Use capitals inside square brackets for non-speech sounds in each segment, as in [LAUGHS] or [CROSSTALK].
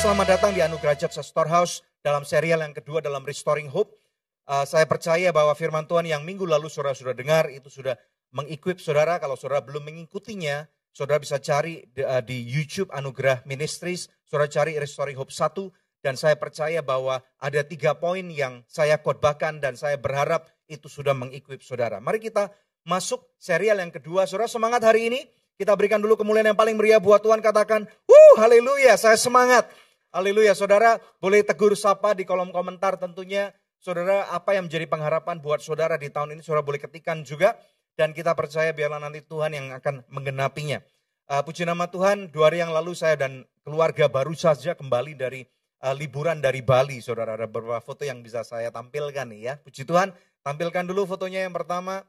selamat datang di Anugerah Church Storehouse dalam serial yang kedua dalam Restoring Hope. Uh, saya percaya bahwa firman Tuhan yang minggu lalu saudara sudah dengar itu sudah mengequip saudara. Kalau saudara belum mengikutinya, saudara bisa cari di, uh, di YouTube Anugerah Ministries. Saudara cari Restoring Hope 1 dan saya percaya bahwa ada tiga poin yang saya khotbahkan dan saya berharap itu sudah mengequip saudara. Mari kita masuk serial yang kedua. Saudara semangat hari ini. Kita berikan dulu kemuliaan yang paling meriah buat Tuhan. Katakan, wuh haleluya saya semangat. Haleluya saudara boleh tegur sapa di kolom komentar tentunya. Saudara apa yang menjadi pengharapan buat saudara di tahun ini saudara boleh ketikan juga. Dan kita percaya biarlah nanti Tuhan yang akan menggenapinya. Uh, puji nama Tuhan, dua hari yang lalu saya dan keluarga baru saja kembali dari uh, liburan dari Bali. Saudara ada beberapa foto yang bisa saya tampilkan nih ya. Puji Tuhan, tampilkan dulu fotonya yang pertama.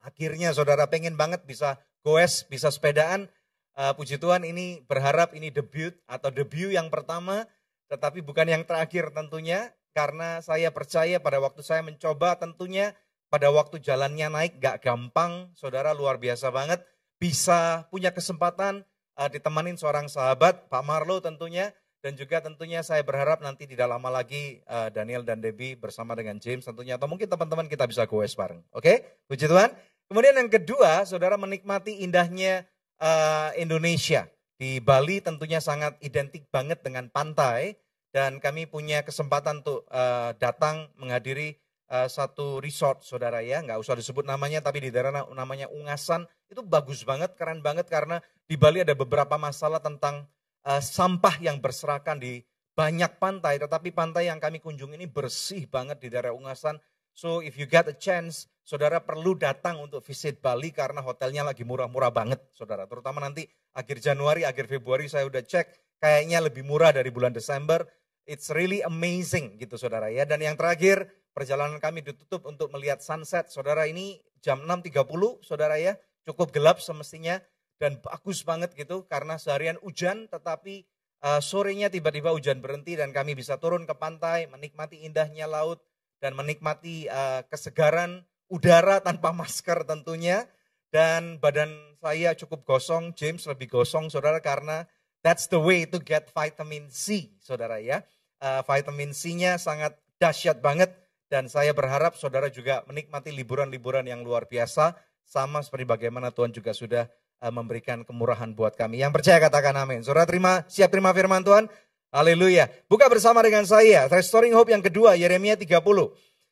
Akhirnya saudara pengen banget bisa goes, bisa sepedaan. Uh, puji Tuhan ini berharap ini debut atau debut yang pertama, tetapi bukan yang terakhir tentunya. Karena saya percaya pada waktu saya mencoba tentunya pada waktu jalannya naik gak gampang, saudara luar biasa banget. Bisa punya kesempatan uh, ditemanin seorang sahabat, Pak Marlo tentunya. Dan juga tentunya saya berharap nanti tidak lama lagi uh, Daniel dan Debbie bersama dengan James tentunya. Atau mungkin teman-teman kita bisa goes bareng. Oke, okay? puji Tuhan. Kemudian yang kedua, saudara menikmati indahnya uh, Indonesia. Di Bali tentunya sangat identik banget dengan pantai. Dan kami punya kesempatan untuk uh, datang menghadiri uh, satu resort saudara ya. Nggak usah disebut namanya tapi di daerah namanya Ungasan. Itu bagus banget, keren banget karena di Bali ada beberapa masalah tentang uh, sampah yang berserakan di banyak pantai. Tetapi pantai yang kami kunjungi ini bersih banget di daerah Ungasan So if you get a chance, saudara perlu datang untuk visit Bali karena hotelnya lagi murah-murah banget, saudara. Terutama nanti akhir Januari, akhir Februari saya udah cek, kayaknya lebih murah dari bulan Desember. It's really amazing gitu saudara ya. Dan yang terakhir, perjalanan kami ditutup untuk melihat sunset. Saudara ini jam 6.30 saudara ya, cukup gelap semestinya. Dan bagus banget gitu karena seharian hujan tetapi uh, sorenya tiba-tiba hujan berhenti dan kami bisa turun ke pantai, menikmati indahnya laut dan menikmati uh, kesegaran udara tanpa masker tentunya. Dan badan saya cukup gosong, James lebih gosong saudara karena that's the way to get vitamin C saudara ya. Uh, vitamin C-nya sangat dahsyat banget dan saya berharap saudara juga menikmati liburan-liburan yang luar biasa sama seperti bagaimana Tuhan juga sudah uh, memberikan kemurahan buat kami. Yang percaya katakan amin. Saudara terima, siap terima firman Tuhan. Haleluya. Buka bersama dengan saya, Restoring Hope yang kedua, Yeremia 30.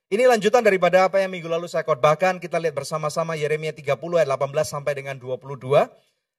Ini lanjutan daripada apa yang minggu lalu saya khotbahkan. Kita lihat bersama-sama Yeremia 30 ayat 18 sampai dengan 22.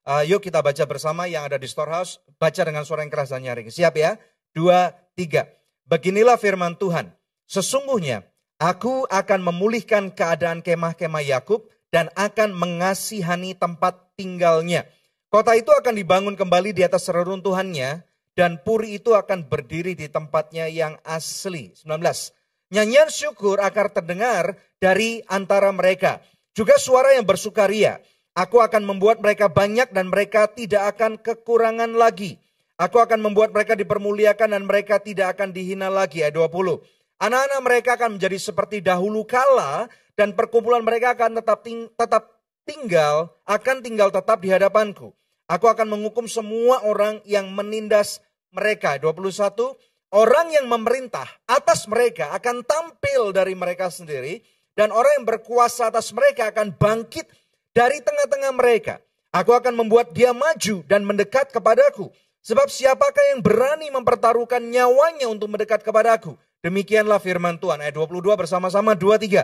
Uh, yuk kita baca bersama yang ada di storehouse. Baca dengan suara yang keras dan nyaring. Siap ya? Dua, tiga. Beginilah firman Tuhan. Sesungguhnya aku akan memulihkan keadaan kemah-kemah Yakub dan akan mengasihani tempat tinggalnya. Kota itu akan dibangun kembali di atas reruntuhannya dan puri itu akan berdiri di tempatnya yang asli. 19. Nyanyian syukur akan terdengar dari antara mereka. Juga suara yang bersukaria. Aku akan membuat mereka banyak dan mereka tidak akan kekurangan lagi. Aku akan membuat mereka dipermuliakan dan mereka tidak akan dihina lagi. Ayat 20. Anak-anak mereka akan menjadi seperti dahulu kala dan perkumpulan mereka akan tetap ting tetap tinggal, akan tinggal tetap di hadapanku. Aku akan menghukum semua orang yang menindas mereka. 21, orang yang memerintah atas mereka akan tampil dari mereka sendiri. Dan orang yang berkuasa atas mereka akan bangkit dari tengah-tengah mereka. Aku akan membuat dia maju dan mendekat kepadaku. Sebab siapakah yang berani mempertaruhkan nyawanya untuk mendekat kepadaku? Demikianlah firman Tuhan. Ayat 22 bersama-sama 23.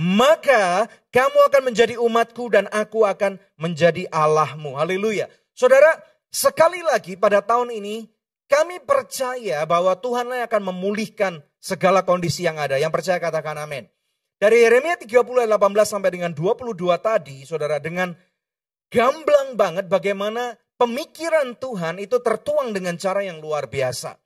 Maka kamu akan menjadi umatku dan aku akan menjadi Allahmu. Haleluya. Saudara, sekali lagi pada tahun ini kami percaya bahwa Tuhan yang akan memulihkan segala kondisi yang ada. Yang percaya katakan amin. Dari Yeremia 30 ayat 18 sampai dengan 22 tadi, saudara, dengan gamblang banget bagaimana pemikiran Tuhan itu tertuang dengan cara yang luar biasa.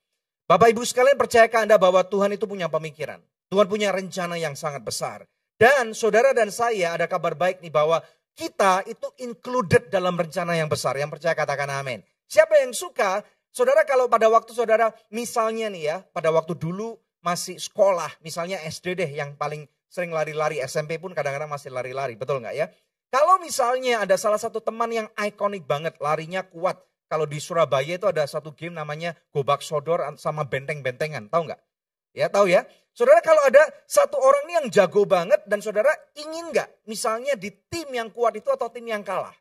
Bapak Ibu sekalian percayakah Anda bahwa Tuhan itu punya pemikiran? Tuhan punya rencana yang sangat besar. Dan saudara dan saya ada kabar baik nih bahwa kita itu included dalam rencana yang besar. Yang percaya katakan amin. Siapa yang suka Saudara kalau pada waktu saudara misalnya nih ya, pada waktu dulu masih sekolah, misalnya SD deh yang paling sering lari-lari, SMP pun kadang-kadang masih lari-lari, betul nggak ya? Kalau misalnya ada salah satu teman yang ikonik banget, larinya kuat, kalau di Surabaya itu ada satu game namanya Gobak Sodor sama benteng-bentengan, tahu nggak? Ya tahu ya. Saudara kalau ada satu orang yang jago banget dan saudara ingin nggak misalnya di tim yang kuat itu atau tim yang kalah?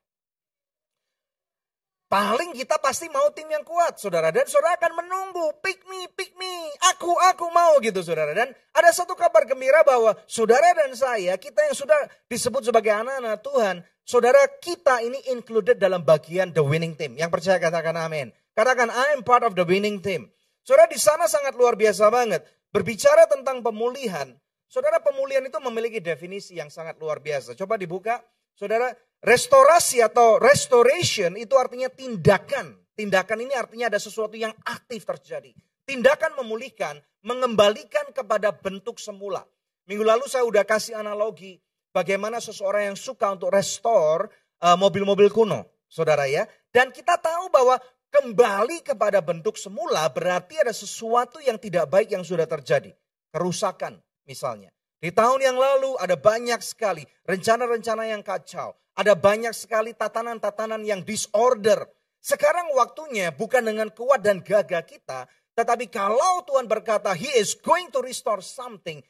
Paling kita pasti mau tim yang kuat, saudara. Dan saudara akan menunggu, pick me, pick me. Aku, aku mau gitu, saudara. Dan ada satu kabar gembira bahwa saudara dan saya, kita yang sudah disebut sebagai anak-anak Tuhan, saudara kita ini included dalam bagian the winning team. Yang percaya katakan amin. Katakan, I am part of the winning team. Saudara di sana sangat luar biasa banget. Berbicara tentang pemulihan, saudara pemulihan itu memiliki definisi yang sangat luar biasa. Coba dibuka, saudara Restorasi atau restoration itu artinya tindakan. Tindakan ini artinya ada sesuatu yang aktif terjadi. Tindakan memulihkan, mengembalikan kepada bentuk semula. Minggu lalu saya udah kasih analogi bagaimana seseorang yang suka untuk restore uh, mobil-mobil kuno, saudara ya. Dan kita tahu bahwa kembali kepada bentuk semula berarti ada sesuatu yang tidak baik yang sudah terjadi. Kerusakan misalnya. Di tahun yang lalu ada banyak sekali rencana-rencana yang kacau. Ada banyak sekali tatanan-tatanan yang disorder. Sekarang waktunya bukan dengan kuat dan gagah kita, tetapi kalau Tuhan berkata, He is going to restore something,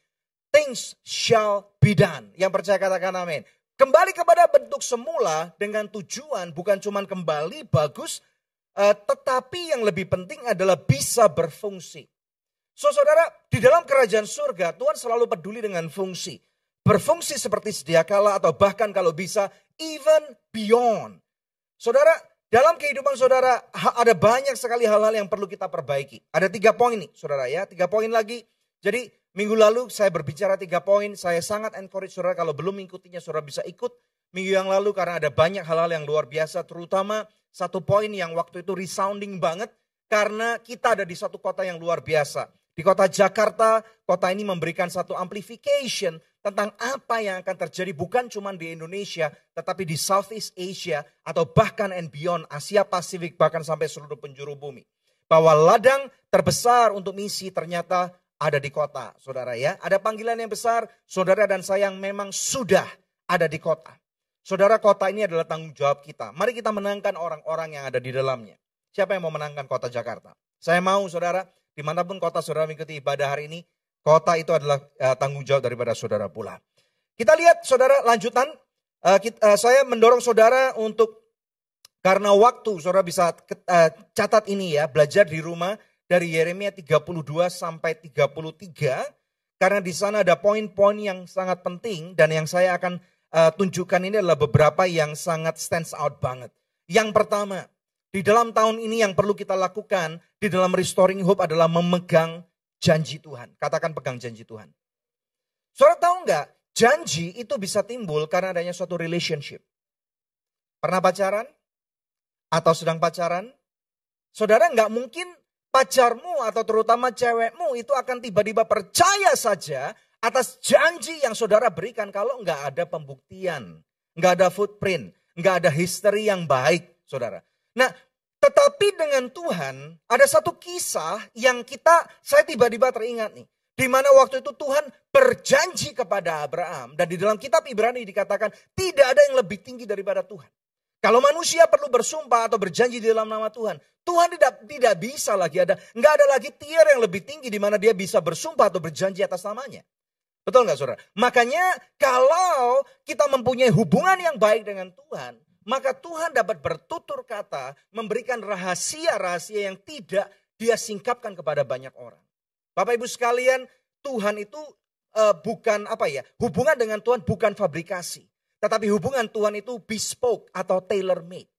things shall be done. Yang percaya katakan amin. Kembali kepada bentuk semula dengan tujuan bukan cuma kembali bagus, uh, tetapi yang lebih penting adalah bisa berfungsi. So saudara, di dalam kerajaan surga Tuhan selalu peduli dengan fungsi. Berfungsi seperti sedia kala atau bahkan kalau bisa even beyond. Saudara, dalam kehidupan saudara ada banyak sekali hal-hal yang perlu kita perbaiki. Ada tiga poin nih saudara ya, tiga poin lagi. Jadi minggu lalu saya berbicara tiga poin, saya sangat encourage saudara kalau belum mengikutinya saudara bisa ikut. Minggu yang lalu karena ada banyak hal-hal yang luar biasa terutama satu poin yang waktu itu resounding banget karena kita ada di satu kota yang luar biasa. Di kota Jakarta, kota ini memberikan satu amplification tentang apa yang akan terjadi bukan cuma di Indonesia, tetapi di Southeast Asia atau bahkan and beyond Asia Pasifik bahkan sampai seluruh penjuru bumi. Bahwa ladang terbesar untuk misi ternyata ada di kota, saudara ya. Ada panggilan yang besar, saudara dan saya yang memang sudah ada di kota. Saudara kota ini adalah tanggung jawab kita. Mari kita menangkan orang-orang yang ada di dalamnya. Siapa yang mau menangkan kota Jakarta? Saya mau saudara, di mana pun kota saudara mengikuti ibadah hari ini, kota itu adalah uh, tanggung jawab daripada saudara pula. Kita lihat saudara lanjutan, uh, kita, uh, saya mendorong saudara untuk karena waktu saudara bisa uh, catat ini ya, belajar di rumah dari Yeremia 32 sampai 33 karena di sana ada poin-poin yang sangat penting dan yang saya akan uh, tunjukkan ini adalah beberapa yang sangat stands out banget. Yang pertama, di dalam tahun ini yang perlu kita lakukan di dalam restoring hope adalah memegang janji Tuhan. Katakan pegang janji Tuhan. Saudara tahu nggak? Janji itu bisa timbul karena adanya suatu relationship. Pernah pacaran? Atau sedang pacaran? Saudara nggak mungkin pacarmu atau terutama cewekmu itu akan tiba-tiba percaya saja atas janji yang saudara berikan kalau nggak ada pembuktian, nggak ada footprint, nggak ada history yang baik, saudara. Nah, tetapi dengan Tuhan ada satu kisah yang kita, saya tiba-tiba teringat nih. Di mana waktu itu Tuhan berjanji kepada Abraham. Dan di dalam kitab Ibrani dikatakan tidak ada yang lebih tinggi daripada Tuhan. Kalau manusia perlu bersumpah atau berjanji di dalam nama Tuhan, Tuhan tidak tidak bisa lagi ada, nggak ada lagi tier yang lebih tinggi di mana dia bisa bersumpah atau berjanji atas namanya. Betul nggak saudara? Makanya kalau kita mempunyai hubungan yang baik dengan Tuhan, maka Tuhan dapat bertutur kata, memberikan rahasia-rahasia yang tidak dia singkapkan kepada banyak orang. Bapak Ibu sekalian, Tuhan itu uh, bukan apa ya, hubungan dengan Tuhan bukan fabrikasi. Tetapi hubungan Tuhan itu bespoke atau tailor made.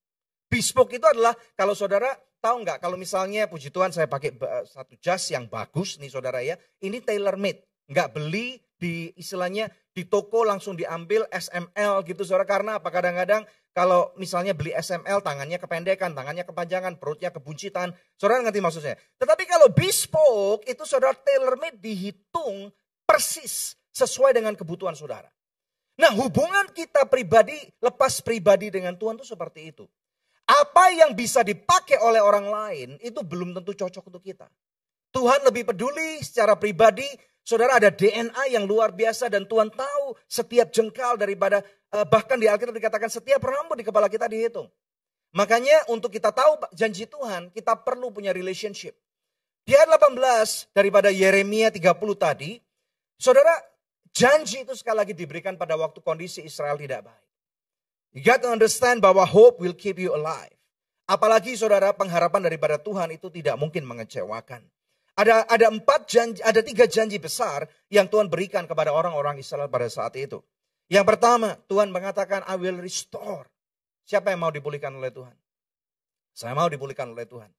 Bespoke itu adalah kalau saudara tahu nggak kalau misalnya puji Tuhan saya pakai satu jas yang bagus nih saudara ya, ini tailor made. Nggak beli di istilahnya di toko langsung diambil SML gitu saudara karena apa kadang-kadang kalau misalnya beli SML tangannya kependekan, tangannya kepanjangan, perutnya kebuncitan. Saudara ngerti maksudnya? Tetapi kalau bespoke itu saudara tailor made dihitung persis sesuai dengan kebutuhan saudara. Nah hubungan kita pribadi lepas pribadi dengan Tuhan itu seperti itu. Apa yang bisa dipakai oleh orang lain itu belum tentu cocok untuk kita. Tuhan lebih peduli secara pribadi Saudara ada DNA yang luar biasa dan Tuhan tahu setiap jengkal daripada eh, bahkan di Alkitab dikatakan setiap rambut di kepala kita dihitung. Makanya untuk kita tahu janji Tuhan, kita perlu punya relationship. Di ayat 18 daripada Yeremia 30 tadi, saudara, janji itu sekali lagi diberikan pada waktu kondisi Israel tidak baik. You got to understand bahwa hope will keep you alive. Apalagi saudara pengharapan daripada Tuhan itu tidak mungkin mengecewakan. Ada ada empat janji, ada tiga janji besar yang Tuhan berikan kepada orang-orang Israel pada saat itu. Yang pertama, Tuhan mengatakan, I will restore. Siapa yang mau dipulihkan oleh Tuhan? Saya mau dipulihkan oleh Tuhan.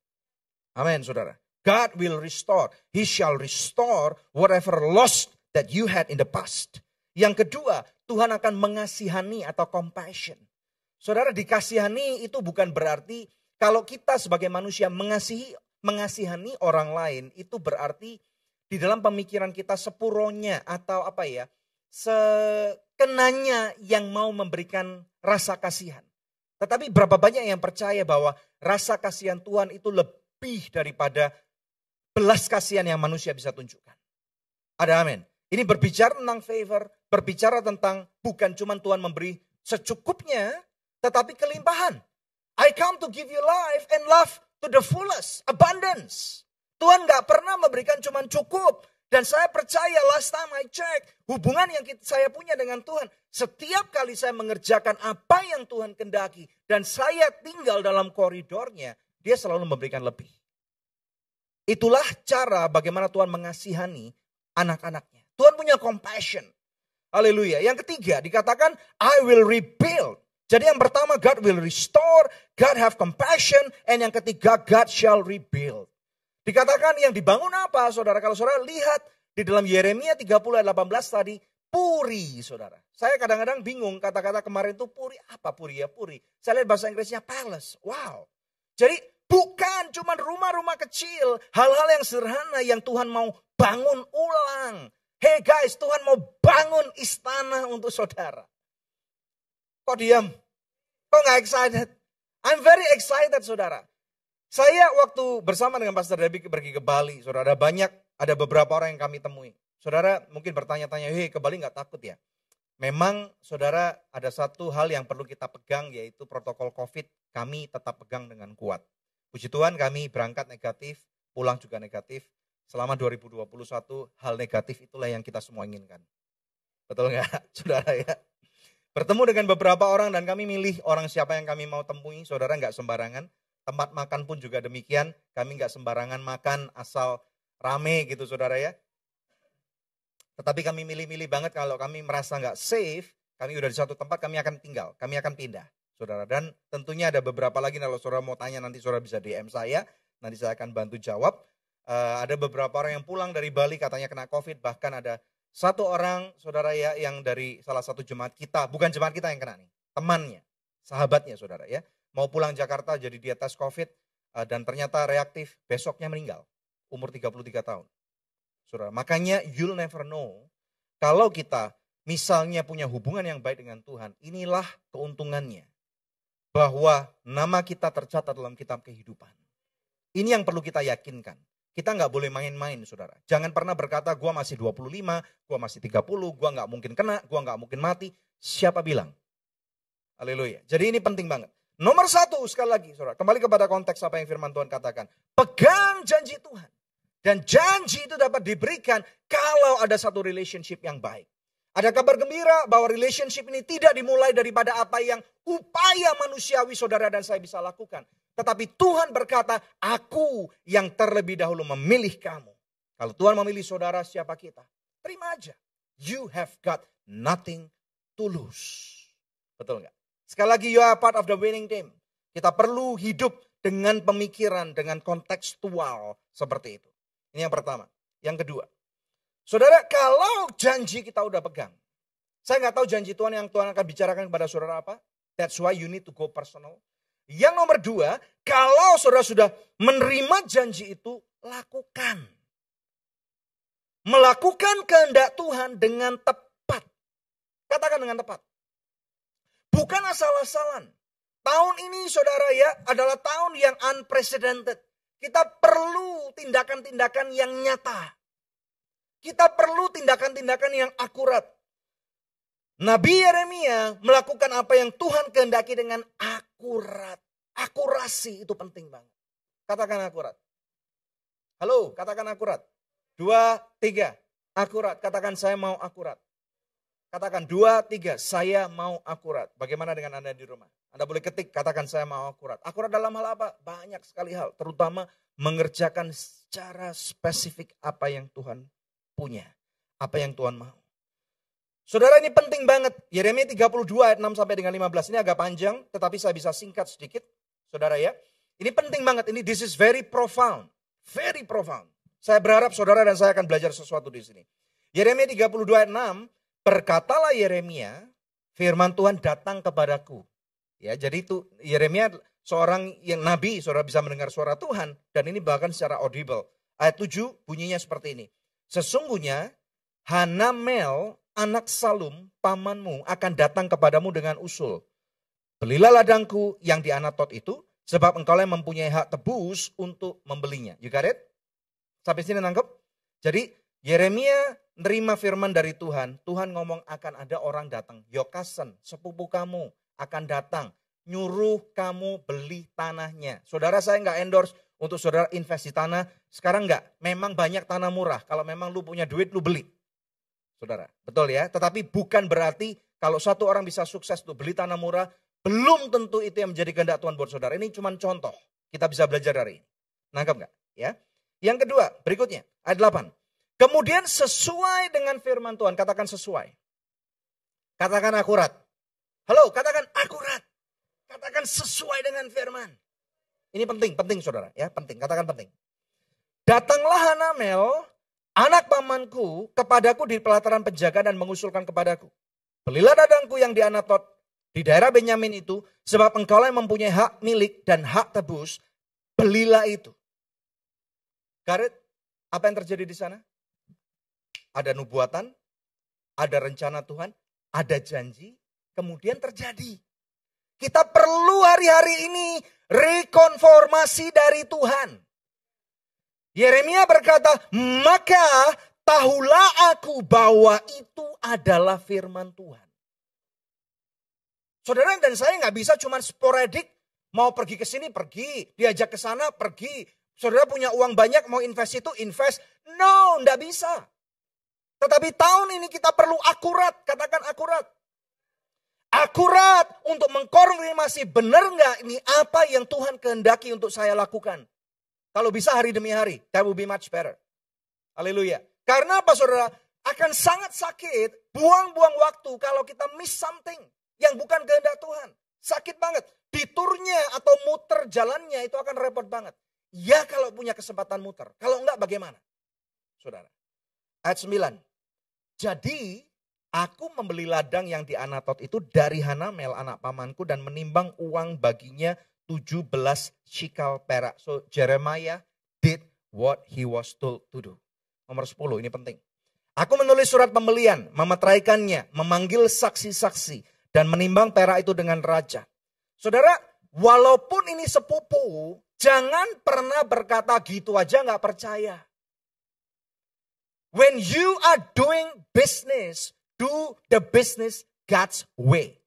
Amin, saudara. God will restore. He shall restore whatever lost that you had in the past. Yang kedua, Tuhan akan mengasihani atau compassion. Saudara, dikasihani itu bukan berarti kalau kita sebagai manusia mengasihi mengasihani orang lain itu berarti di dalam pemikiran kita sepuronya atau apa ya, sekenanya yang mau memberikan rasa kasihan. Tetapi berapa banyak yang percaya bahwa rasa kasihan Tuhan itu lebih daripada belas kasihan yang manusia bisa tunjukkan. Ada amin. Ini berbicara tentang favor, berbicara tentang bukan cuma Tuhan memberi secukupnya, tetapi kelimpahan. I come to give you life and love to the fullest, abundance. Tuhan gak pernah memberikan cuma cukup. Dan saya percaya last time I check, hubungan yang kita, saya punya dengan Tuhan, setiap kali saya mengerjakan apa yang Tuhan kendaki, dan saya tinggal dalam koridornya, dia selalu memberikan lebih. Itulah cara bagaimana Tuhan mengasihani anak-anaknya. Tuhan punya compassion. Haleluya. Yang ketiga dikatakan, I will rebuild. Jadi yang pertama God will restore, God have compassion, and yang ketiga God shall rebuild. Dikatakan yang dibangun apa saudara? Kalau saudara lihat di dalam Yeremia 30 ayat 18 tadi, puri saudara. Saya kadang-kadang bingung kata-kata kemarin itu puri, apa puri ya puri. Saya lihat bahasa Inggrisnya palace, wow. Jadi bukan cuma rumah-rumah kecil, hal-hal yang sederhana yang Tuhan mau bangun ulang. Hey guys, Tuhan mau bangun istana untuk saudara. Kok diam? Kok nggak excited? I'm very excited saudara. Saya waktu bersama dengan Pastor Debbie pergi ke Bali, saudara, ada banyak, ada beberapa orang yang kami temui. Saudara mungkin bertanya-tanya, hei ke Bali nggak takut ya? Memang saudara ada satu hal yang perlu kita pegang yaitu protokol COVID kami tetap pegang dengan kuat. Puji Tuhan kami berangkat negatif, pulang juga negatif. Selama 2021 hal negatif itulah yang kita semua inginkan. Betul nggak [LAUGHS] saudara ya? Bertemu dengan beberapa orang dan kami milih orang siapa yang kami mau temui. Saudara nggak sembarangan. Tempat makan pun juga demikian. Kami nggak sembarangan makan asal rame gitu saudara ya. Tetapi kami milih-milih banget kalau kami merasa nggak safe, kami udah di satu tempat kami akan tinggal, kami akan pindah. Saudara dan tentunya ada beberapa lagi kalau saudara mau tanya nanti saudara bisa DM saya, nanti saya akan bantu jawab. Uh, ada beberapa orang yang pulang dari Bali katanya kena COVID, bahkan ada satu orang saudara ya yang dari salah satu jemaat kita, bukan jemaat kita yang kena nih, temannya, sahabatnya saudara ya, mau pulang Jakarta jadi dia tes COVID eh, dan ternyata reaktif, besoknya meninggal, umur 33 tahun. Saudara, makanya you'll never know kalau kita misalnya punya hubungan yang baik dengan Tuhan, inilah keuntungannya. Bahwa nama kita tercatat dalam kitab kehidupan. Ini yang perlu kita yakinkan. Kita nggak boleh main-main, saudara. Jangan pernah berkata, gua masih 25, gua masih 30, gua nggak mungkin kena, gua nggak mungkin mati. Siapa bilang? Haleluya. Jadi ini penting banget. Nomor satu, sekali lagi, saudara. Kembali kepada konteks apa yang firman Tuhan katakan. Pegang janji Tuhan. Dan janji itu dapat diberikan kalau ada satu relationship yang baik. Ada kabar gembira bahwa relationship ini tidak dimulai daripada apa yang upaya manusiawi saudara dan saya bisa lakukan. Tetapi Tuhan berkata, aku yang terlebih dahulu memilih kamu. Kalau Tuhan memilih saudara, siapa kita? Terima aja. You have got nothing to lose. Betul nggak? Sekali lagi, you are part of the winning team. Kita perlu hidup dengan pemikiran, dengan kontekstual seperti itu. Ini yang pertama. Yang kedua, saudara, kalau janji kita udah pegang, saya nggak tahu janji Tuhan yang Tuhan akan bicarakan kepada saudara apa. That's why you need to go personal. Yang nomor dua, kalau saudara sudah menerima janji itu, lakukan. Melakukan kehendak Tuhan dengan tepat. Katakan dengan tepat. Bukan asal-asalan. Tahun ini saudara ya adalah tahun yang unprecedented. Kita perlu tindakan-tindakan yang nyata. Kita perlu tindakan-tindakan yang akurat. Nabi Yeremia melakukan apa yang Tuhan kehendaki dengan akurat. Akurasi itu penting banget. Katakan akurat. Halo, katakan akurat. Dua, tiga. Akurat. Katakan saya mau akurat. Katakan dua, tiga. Saya mau akurat. Bagaimana dengan Anda di rumah? Anda boleh ketik, katakan saya mau akurat. Akurat dalam hal apa? Banyak sekali hal. Terutama mengerjakan secara spesifik apa yang Tuhan punya. Apa yang Tuhan mau. Saudara ini penting banget. Yeremia 32 ayat 6 sampai dengan 15. Ini agak panjang, tetapi saya bisa singkat sedikit. Saudara ya. Ini penting banget. Ini this is very profound. Very profound. Saya berharap saudara dan saya akan belajar sesuatu di sini. Yeremia 32 ayat 6, berkatalah Yeremia, firman Tuhan datang kepadaku. Ya, jadi itu Yeremia seorang yang nabi, saudara bisa mendengar suara Tuhan dan ini bahkan secara audible. Ayat 7 bunyinya seperti ini. Sesungguhnya Hanamel anak Salum pamanmu akan datang kepadamu dengan usul. Belilah ladangku yang di Anatot itu Sebab engkau yang mempunyai hak tebus untuk membelinya. You got it? Sampai sini nangkep? Jadi Yeremia nerima firman dari Tuhan. Tuhan ngomong akan ada orang datang. Yokasen, sepupu kamu akan datang. Nyuruh kamu beli tanahnya. Saudara saya nggak endorse untuk saudara investasi tanah. Sekarang nggak. Memang banyak tanah murah. Kalau memang lu punya duit, lu beli. Saudara, betul ya. Tetapi bukan berarti kalau satu orang bisa sukses untuk beli tanah murah, belum tentu itu yang menjadi kehendak Tuhan buat saudara. Ini cuma contoh. Kita bisa belajar dari ini. Nangkap nggak? Ya. Yang kedua, berikutnya, ayat 8. Kemudian sesuai dengan firman Tuhan, katakan sesuai. Katakan akurat. Halo, katakan akurat. Katakan sesuai dengan firman. Ini penting, penting saudara. Ya, penting, katakan penting. Datanglah Hanamel, anak pamanku, kepadaku di pelataran penjaga dan mengusulkan kepadaku. Belilah dadangku yang di Anatot di daerah Benyamin itu, sebab engkau yang mempunyai hak milik dan hak tebus, belilah itu. Karet, apa yang terjadi di sana? Ada nubuatan, ada rencana Tuhan, ada janji, kemudian terjadi. Kita perlu hari-hari ini rekonformasi dari Tuhan. Yeremia berkata, maka tahulah aku bahwa itu adalah firman Tuhan. Saudara dan saya nggak bisa cuma sporadik mau pergi ke sini pergi, diajak ke sana pergi. Saudara punya uang banyak mau invest itu invest. No, nggak bisa. Tetapi tahun ini kita perlu akurat, katakan akurat. Akurat untuk mengkonfirmasi benar nggak ini apa yang Tuhan kehendaki untuk saya lakukan. Kalau bisa hari demi hari, that will be much better. Haleluya. Karena apa saudara? Akan sangat sakit, buang-buang waktu kalau kita miss something yang bukan kehendak Tuhan. Sakit banget. Diturnya atau muter jalannya itu akan repot banget. Ya kalau punya kesempatan muter. Kalau enggak bagaimana? Saudara. Ayat 9. Jadi aku membeli ladang yang di Anatot itu dari Hanamel anak pamanku dan menimbang uang baginya 17 shikal perak. So Jeremiah did what he was told to do. Nomor 10 ini penting. Aku menulis surat pembelian, memeteraikannya, memanggil saksi-saksi, dan menimbang perak itu dengan raja. Saudara, walaupun ini sepupu, jangan pernah berkata gitu aja nggak percaya. When you are doing business, do the business God's way.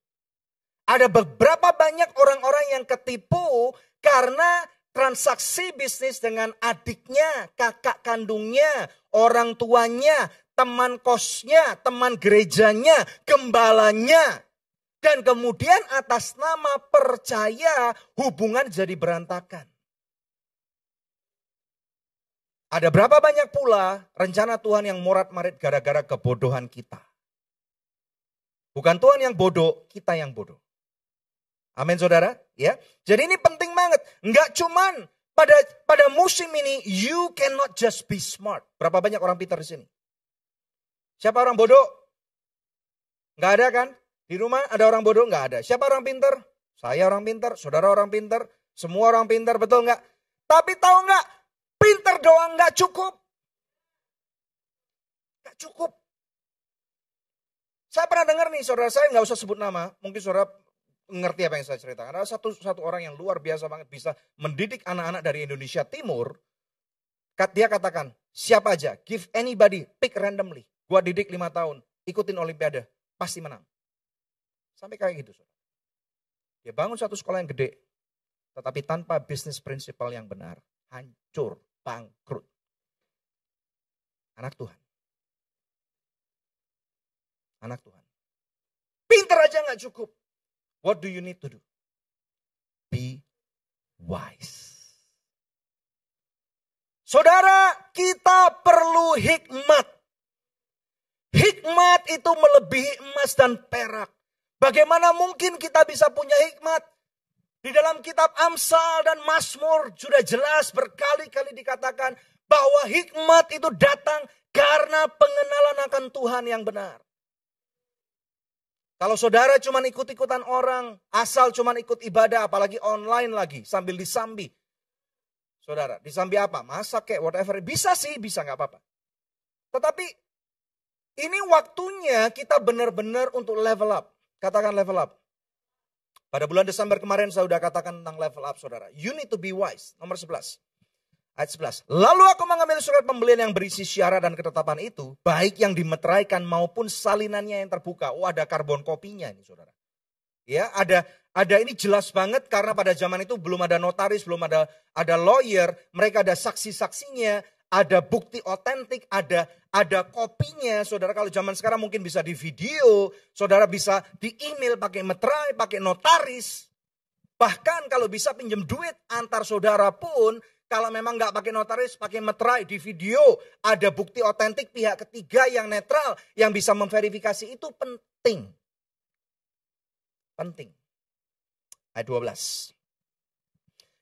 Ada beberapa banyak orang-orang yang ketipu karena transaksi bisnis dengan adiknya, kakak kandungnya, orang tuanya, teman kosnya, teman gerejanya, gembalanya. Dan kemudian atas nama percaya hubungan jadi berantakan. Ada berapa banyak pula rencana Tuhan yang morat-marit gara-gara kebodohan kita. Bukan Tuhan yang bodoh, kita yang bodoh. Amin saudara. Ya, Jadi ini penting banget. Enggak cuman pada pada musim ini you cannot just be smart. Berapa banyak orang pintar di sini? Siapa orang bodoh? Enggak ada kan? Di rumah ada orang bodoh? Nggak ada. Siapa orang pinter? Saya orang pinter, saudara orang pinter, semua orang pinter, betul nggak? Tapi tahu nggak? Pinter doang nggak cukup. Nggak cukup. Saya pernah dengar nih, saudara saya nggak usah sebut nama, mungkin saudara ngerti apa yang saya ceritakan. Ada satu satu orang yang luar biasa banget bisa mendidik anak-anak dari Indonesia Timur. Dia katakan, siapa aja, give anybody, pick randomly. Gua didik lima tahun, ikutin Olimpiade, pasti menang. Sampai kayak gitu. Dia bangun satu sekolah yang gede. Tetapi tanpa bisnis prinsipal yang benar, hancur, bangkrut. Anak Tuhan. Anak Tuhan. Pinter aja nggak cukup. What do you need to do? Be wise. Saudara, kita perlu hikmat. Hikmat itu melebihi emas dan perak. Bagaimana mungkin kita bisa punya hikmat? Di dalam kitab Amsal dan Mazmur sudah jelas berkali-kali dikatakan bahwa hikmat itu datang karena pengenalan akan Tuhan yang benar. Kalau saudara cuma ikut-ikutan orang, asal cuma ikut ibadah, apalagi online lagi, sambil disambi. Saudara, disambi apa? Masak kayak whatever. Bisa sih, bisa nggak apa-apa. Tetapi ini waktunya kita benar-benar untuk level up. Katakan level up. Pada bulan Desember kemarin saya sudah katakan tentang level up saudara. You need to be wise. Nomor 11. Ayat 11. Lalu aku mengambil surat pembelian yang berisi syarat dan ketetapan itu, baik yang dimeteraikan maupun salinannya yang terbuka. Oh ada karbon kopinya ini saudara. Ya ada ada ini jelas banget karena pada zaman itu belum ada notaris, belum ada ada lawyer, mereka ada saksi-saksinya, ada bukti otentik, ada ada kopinya. Saudara kalau zaman sekarang mungkin bisa di video, saudara bisa di email pakai meterai, pakai notaris. Bahkan kalau bisa pinjam duit antar saudara pun kalau memang nggak pakai notaris, pakai meterai di video, ada bukti otentik pihak ketiga yang netral, yang bisa memverifikasi itu penting. Penting. Ayat 12.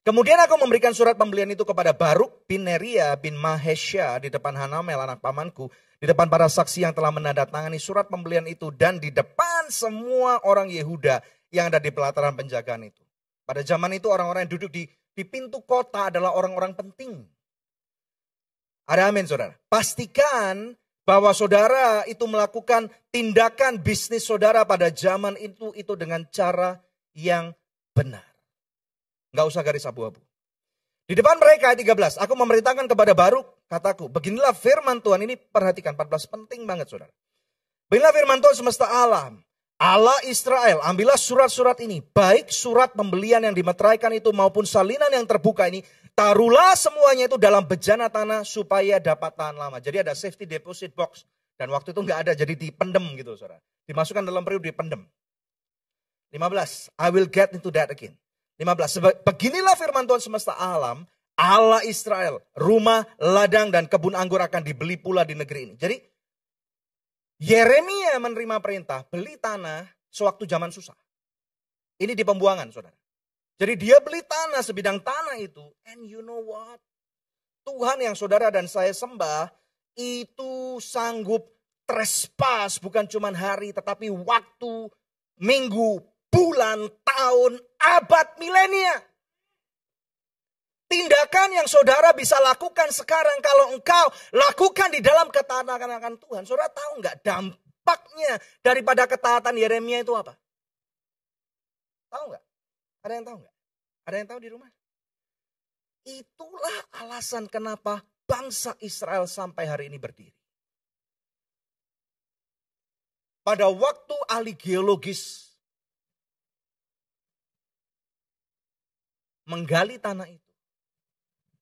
Kemudian aku memberikan surat pembelian itu kepada Baruk bin Neria bin Mahesya di depan Hanamel anak pamanku. Di depan para saksi yang telah menandatangani surat pembelian itu. Dan di depan semua orang Yehuda yang ada di pelataran penjagaan itu. Pada zaman itu orang-orang yang duduk di di pintu kota adalah orang-orang penting. Ada amin saudara. Pastikan bahwa saudara itu melakukan tindakan bisnis saudara pada zaman itu itu dengan cara yang benar. Nggak usah garis abu-abu. Di depan mereka ayat 13, aku memerintahkan kepada Baruk, kataku, beginilah firman Tuhan ini perhatikan 14 penting banget saudara. Beginilah firman Tuhan semesta alam. Allah Israel, ambillah surat-surat ini, baik surat pembelian yang dimeteraikan itu maupun salinan yang terbuka ini, taruhlah semuanya itu dalam bejana tanah supaya dapat tahan lama. Jadi ada safety deposit box dan waktu itu nggak ada, jadi dipendem gitu saudara. Dimasukkan dalam periode dipendem. 15, I will get into that again. 15, beginilah firman Tuhan semesta alam, Allah Israel, rumah, ladang, dan kebun anggur akan dibeli pula di negeri ini. Jadi Yeremia menerima perintah beli tanah sewaktu zaman susah. Ini di pembuangan saudara. Jadi dia beli tanah sebidang tanah itu. And you know what? Tuhan yang saudara dan saya sembah itu sanggup trespas bukan cuma hari tetapi waktu, minggu, bulan, tahun, abad, milenia. Tindakan yang saudara bisa lakukan sekarang kalau engkau lakukan di dalam ketaatan akan Tuhan. Saudara tahu nggak dampaknya daripada ketaatan Yeremia itu apa? Tahu nggak? Ada yang tahu nggak? Ada yang tahu di rumah? Itulah alasan kenapa bangsa Israel sampai hari ini berdiri. Pada waktu ahli geologis menggali tanah itu,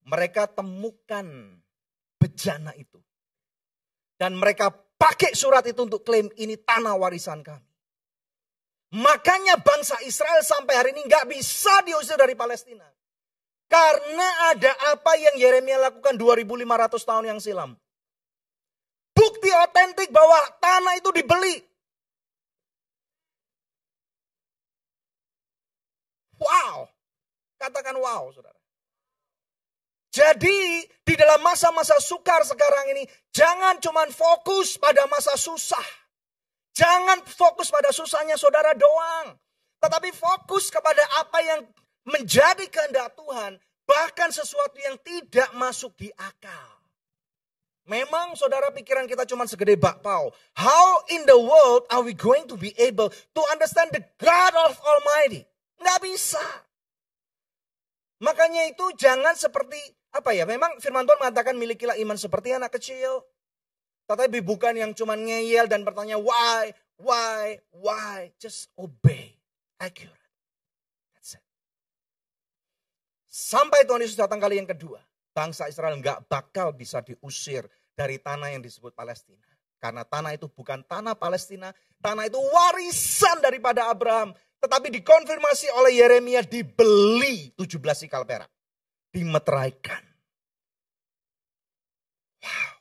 mereka temukan bejana itu. Dan mereka pakai surat itu untuk klaim ini tanah warisan kami. Makanya bangsa Israel sampai hari ini nggak bisa diusir dari Palestina. Karena ada apa yang Yeremia lakukan 2500 tahun yang silam. Bukti otentik bahwa tanah itu dibeli. Wow. Katakan wow, saudara. Jadi di dalam masa-masa sukar sekarang ini, jangan cuma fokus pada masa susah. Jangan fokus pada susahnya saudara doang. Tetapi fokus kepada apa yang menjadi kehendak Tuhan. Bahkan sesuatu yang tidak masuk di akal. Memang saudara pikiran kita cuma segede bakpao. How in the world are we going to be able to understand the God of Almighty? Nggak bisa. Makanya itu jangan seperti apa ya? Memang firman Tuhan mengatakan milikilah iman seperti anak kecil. Tetapi bukan yang cuma ngeyel dan bertanya why, why, why. Just obey. Accurate. That's it. Sampai Tuhan Yesus datang kali yang kedua, bangsa Israel nggak bakal bisa diusir dari tanah yang disebut Palestina. Karena tanah itu bukan tanah Palestina, tanah itu warisan daripada Abraham. Tetapi dikonfirmasi oleh Yeremia dibeli 17 sikal perak. Dimeteraikan. Wow.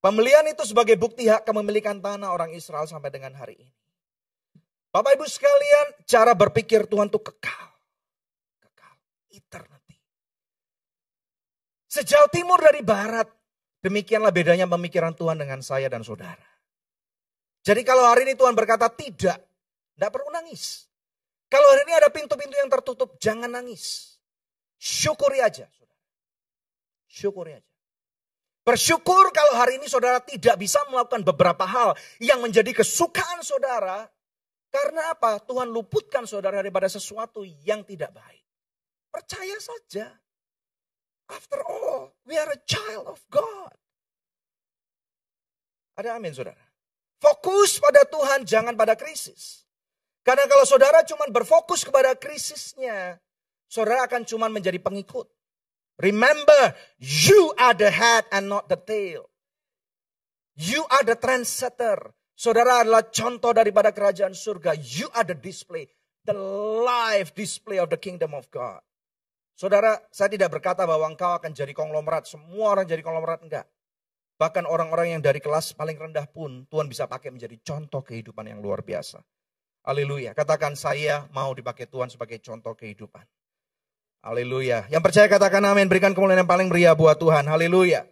Pembelian itu sebagai bukti hak kepemilikan tanah orang Israel sampai dengan hari ini. Bapak ibu sekalian, cara berpikir Tuhan itu kekal eternity. Sejauh timur dari barat, demikianlah bedanya pemikiran Tuhan dengan saya dan saudara. Jadi kalau hari ini Tuhan berkata tidak, tidak perlu nangis. Kalau hari ini ada pintu-pintu yang tertutup, jangan nangis. Syukuri aja. Syukuri aja. Bersyukur kalau hari ini saudara tidak bisa melakukan beberapa hal yang menjadi kesukaan saudara. Karena apa? Tuhan luputkan saudara daripada sesuatu yang tidak baik. Percaya saja. After all, we are a child of God. Ada amin saudara. Fokus pada Tuhan, jangan pada krisis. Karena kalau saudara cuma berfokus kepada krisisnya, saudara akan cuma menjadi pengikut. Remember, you are the head and not the tail. You are the trendsetter. Saudara adalah contoh daripada kerajaan surga. You are the display, the live display of the kingdom of God. Saudara, saya tidak berkata bahwa engkau akan jadi konglomerat. Semua orang jadi konglomerat, enggak. Bahkan orang-orang yang dari kelas paling rendah pun Tuhan bisa pakai menjadi contoh kehidupan yang luar biasa. Haleluya. Katakan saya mau dipakai Tuhan sebagai contoh kehidupan. Haleluya. Yang percaya katakan amin. Berikan kemuliaan yang paling meriah buat Tuhan. Haleluya.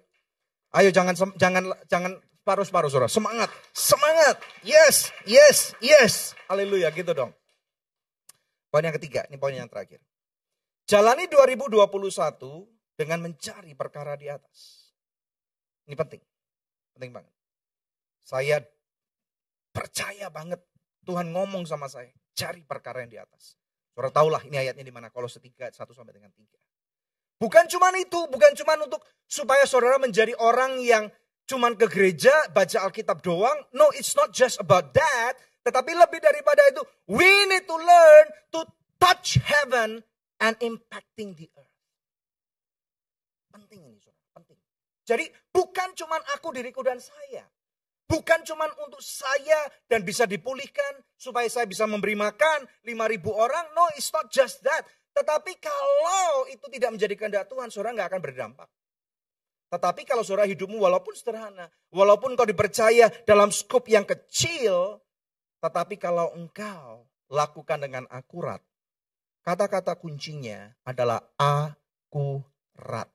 Ayo jangan jangan jangan paruh-paruh saudara. Semangat. Semangat. Yes. Yes. Yes. Haleluya. Gitu dong. Poin yang ketiga. Ini poin yang terakhir. Jalani 2021 dengan mencari perkara di atas. Ini penting. Penting banget. Saya percaya banget Tuhan ngomong sama saya. Cari perkara yang di atas. Saudara tahulah ini ayatnya di mana. Kalau setiga, satu sampai dengan tiga. Bukan cuma itu, bukan cuma untuk supaya saudara menjadi orang yang cuma ke gereja, baca Alkitab doang. No, it's not just about that. Tetapi lebih daripada itu, we need to learn to touch heaven and impacting the earth. Penting ini saudara, penting. Jadi bukan cuma aku, diriku dan saya. Bukan cuma untuk saya dan bisa dipulihkan supaya saya bisa memberi makan 5.000 orang. No, it's not just that. Tetapi kalau itu tidak menjadi kehendak Tuhan, saudara nggak akan berdampak. Tetapi kalau saudara hidupmu walaupun sederhana, walaupun kau dipercaya dalam skop yang kecil, tetapi kalau engkau lakukan dengan akurat, Kata-kata kuncinya adalah akurat.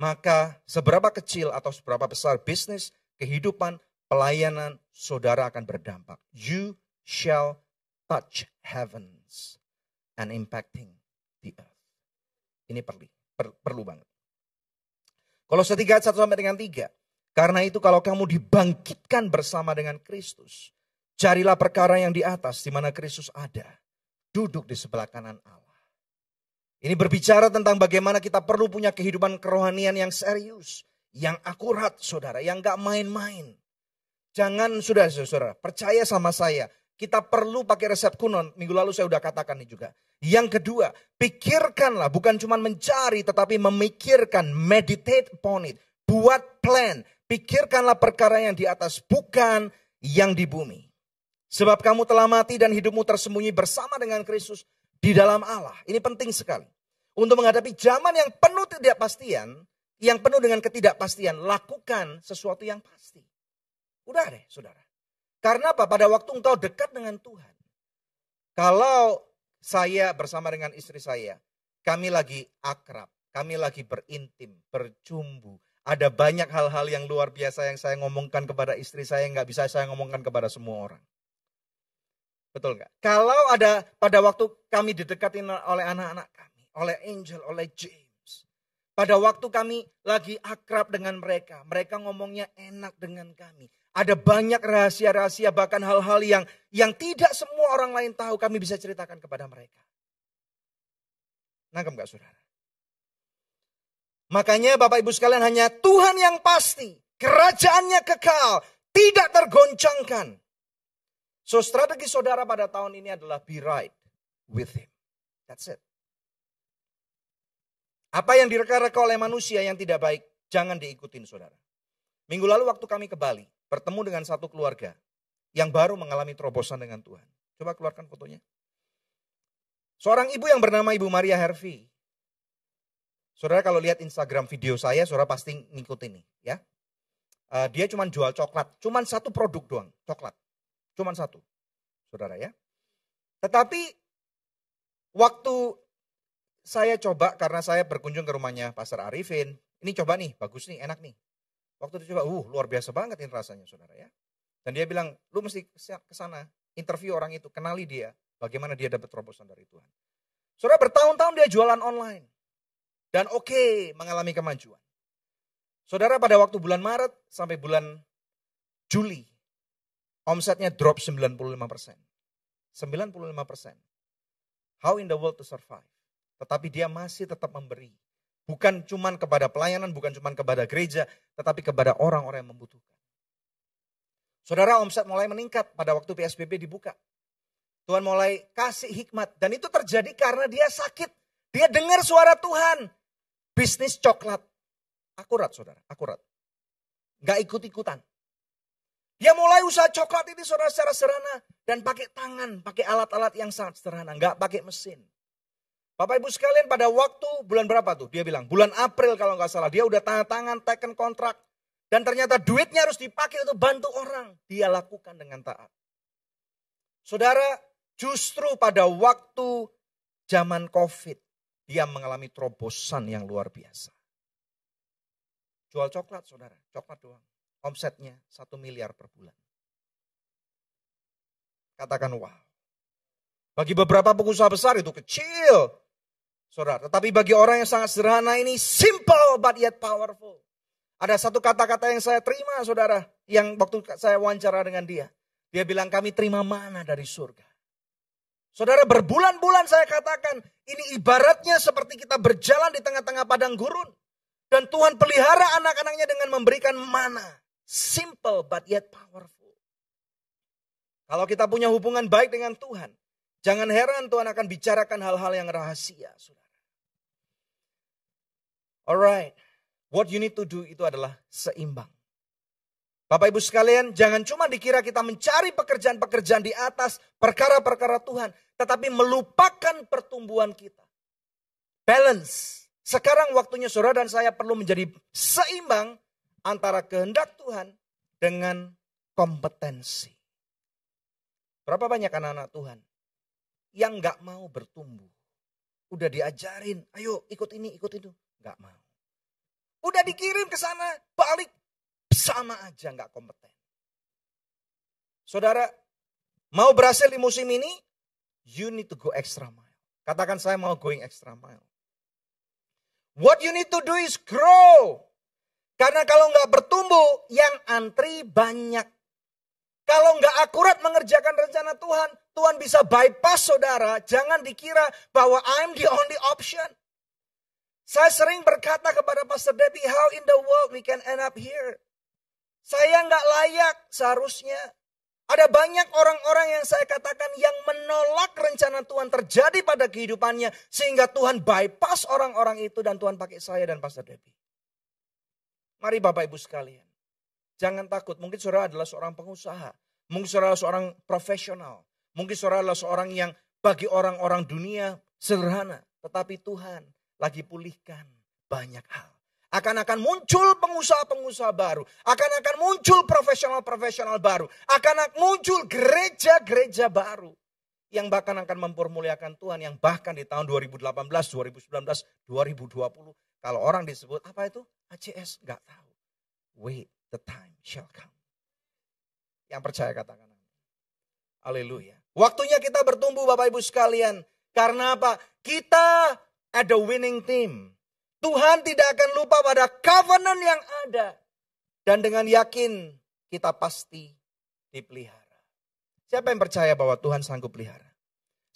Maka seberapa kecil atau seberapa besar bisnis, kehidupan, pelayanan saudara akan berdampak. You shall touch heavens and impacting the earth. Ini perlu, per, perlu banget. Kalau setiga satu sampai dengan tiga. Karena itu kalau kamu dibangkitkan bersama dengan Kristus. Carilah perkara yang di atas di mana Kristus ada duduk di sebelah kanan Allah. Ini berbicara tentang bagaimana kita perlu punya kehidupan kerohanian yang serius, yang akurat saudara, yang gak main-main. Jangan sudah saudara, percaya sama saya. Kita perlu pakai resep kuno, minggu lalu saya sudah katakan ini juga. Yang kedua, pikirkanlah bukan cuma mencari tetapi memikirkan, meditate upon it. Buat plan, pikirkanlah perkara yang di atas, bukan yang di bumi. Sebab kamu telah mati dan hidupmu tersembunyi bersama dengan Kristus di dalam Allah. Ini penting sekali. Untuk menghadapi zaman yang penuh ketidakpastian, yang penuh dengan ketidakpastian, lakukan sesuatu yang pasti. Udah deh, saudara. Karena apa? Pada waktu engkau dekat dengan Tuhan. Kalau saya bersama dengan istri saya, kami lagi akrab, kami lagi berintim, bercumbu. Ada banyak hal-hal yang luar biasa yang saya ngomongkan kepada istri saya, nggak bisa saya ngomongkan kepada semua orang. Betul nggak? Kalau ada pada waktu kami didekatin oleh anak-anak kami, oleh Angel, oleh James. Pada waktu kami lagi akrab dengan mereka, mereka ngomongnya enak dengan kami. Ada banyak rahasia-rahasia bahkan hal-hal yang yang tidak semua orang lain tahu kami bisa ceritakan kepada mereka. Nangkep nggak saudara? Makanya Bapak Ibu sekalian hanya Tuhan yang pasti. Kerajaannya kekal. Tidak tergoncangkan. So strategi saudara pada tahun ini adalah be right with him. That's it. Apa yang direka-reka oleh manusia yang tidak baik, jangan diikutin saudara. Minggu lalu waktu kami ke Bali, bertemu dengan satu keluarga yang baru mengalami terobosan dengan Tuhan. Coba keluarkan fotonya. Seorang ibu yang bernama Ibu Maria Hervi. Saudara kalau lihat Instagram video saya, saudara pasti ngikut ini ya. Uh, dia cuma jual coklat, cuma satu produk doang, coklat. Cuma satu, saudara ya. Tetapi waktu saya coba karena saya berkunjung ke rumahnya Pastor Arifin, ini coba nih, bagus nih, enak nih. Waktu itu coba, uh luar biasa banget ini rasanya saudara ya. Dan dia bilang, lu mesti ke sana, interview orang itu, kenali dia, bagaimana dia dapat terobosan dari Tuhan. Saudara bertahun-tahun dia jualan online. Dan oke, okay, mengalami kemajuan. Saudara pada waktu bulan Maret sampai bulan Juli, omsetnya drop 95 persen. 95 persen. How in the world to survive? Tetapi dia masih tetap memberi. Bukan cuman kepada pelayanan, bukan cuman kepada gereja, tetapi kepada orang-orang yang membutuhkan. Saudara omset mulai meningkat pada waktu PSBB dibuka. Tuhan mulai kasih hikmat. Dan itu terjadi karena dia sakit. Dia dengar suara Tuhan. Bisnis coklat Akurat saudara, akurat. Gak ikut-ikutan. Dia mulai usaha coklat ini saudara secara sederhana. Dan pakai tangan, pakai alat-alat yang sangat sederhana. Gak pakai mesin. Bapak ibu sekalian pada waktu bulan berapa tuh? Dia bilang bulan April kalau nggak salah. Dia udah tanda tangan, taken kontrak. Dan ternyata duitnya harus dipakai untuk bantu orang. Dia lakukan dengan taat. Saudara, justru pada waktu zaman COVID. Dia mengalami terobosan yang luar biasa. Jual coklat saudara, coklat doang. Omsetnya satu miliar per bulan. Katakan wow. Bagi beberapa pengusaha besar itu kecil. Saudara, tetapi bagi orang yang sangat sederhana ini simple but yet powerful. Ada satu kata-kata yang saya terima saudara, yang waktu saya wawancara dengan dia. Dia bilang kami terima mana dari surga. Saudara berbulan-bulan saya katakan, ini ibaratnya seperti kita berjalan di tengah-tengah padang gurun. Dan Tuhan pelihara anak-anaknya dengan memberikan mana. Simple but yet powerful. Kalau kita punya hubungan baik dengan Tuhan, jangan heran Tuhan akan bicarakan hal-hal yang rahasia, saudara. Alright, what you need to do itu adalah seimbang. Bapak ibu sekalian, jangan cuma dikira kita mencari pekerjaan-pekerjaan di atas perkara-perkara Tuhan, tetapi melupakan pertumbuhan kita. Balance. Sekarang waktunya saudara dan saya perlu menjadi seimbang antara kehendak Tuhan dengan kompetensi. Berapa banyak anak-anak Tuhan yang nggak mau bertumbuh? Udah diajarin, ayo ikut ini, ikut itu. Nggak mau. Udah dikirim ke sana, balik. Sama aja nggak kompeten. Saudara, mau berhasil di musim ini, you need to go extra mile. Katakan saya mau going extra mile. What you need to do is grow. Karena kalau nggak bertumbuh, yang antri banyak. Kalau nggak akurat mengerjakan rencana Tuhan, Tuhan bisa bypass saudara. Jangan dikira bahwa I'm the only option. Saya sering berkata kepada Pastor Debbie, how in the world we can end up here? Saya nggak layak seharusnya. Ada banyak orang-orang yang saya katakan yang menolak rencana Tuhan terjadi pada kehidupannya. Sehingga Tuhan bypass orang-orang itu dan Tuhan pakai saya dan Pastor Debbie. Mari Bapak Ibu sekalian. Jangan takut, mungkin saudara adalah seorang pengusaha. Mungkin saudara adalah seorang profesional. Mungkin saudara adalah seorang yang bagi orang-orang dunia sederhana. Tetapi Tuhan lagi pulihkan banyak hal akan akan muncul pengusaha-pengusaha baru, akan akan muncul profesional-profesional baru, akan akan muncul gereja-gereja baru yang bahkan akan mempermuliakan Tuhan yang bahkan di tahun 2018, 2019, 2020 kalau orang disebut apa itu ACS nggak tahu. Wait, the time shall come. Yang percaya katakan Haleluya. Waktunya kita bertumbuh Bapak Ibu sekalian. Karena apa? Kita ada winning team. Tuhan tidak akan lupa pada covenant yang ada. Dan dengan yakin kita pasti dipelihara. Siapa yang percaya bahwa Tuhan sanggup pelihara?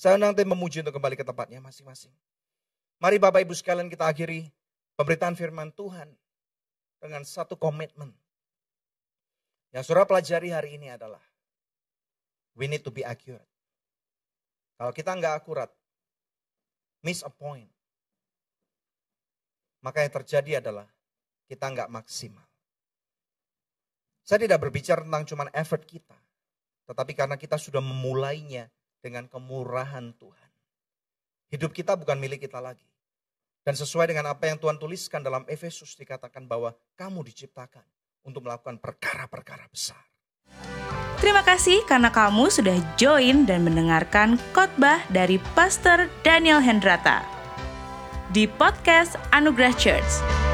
Saya nanti memuji untuk kembali ke tempatnya masing-masing. Mari Bapak Ibu sekalian kita akhiri pemberitaan firman Tuhan dengan satu komitmen. Yang surah pelajari hari ini adalah we need to be accurate. Kalau kita nggak akurat, miss a point. Maka yang terjadi adalah kita nggak maksimal. Saya tidak berbicara tentang cuma effort kita. Tetapi karena kita sudah memulainya dengan kemurahan Tuhan. Hidup kita bukan milik kita lagi. Dan sesuai dengan apa yang Tuhan tuliskan dalam Efesus dikatakan bahwa kamu diciptakan untuk melakukan perkara-perkara besar. Terima kasih karena kamu sudah join dan mendengarkan khotbah dari Pastor Daniel Hendrata di podcast Anugerah Church.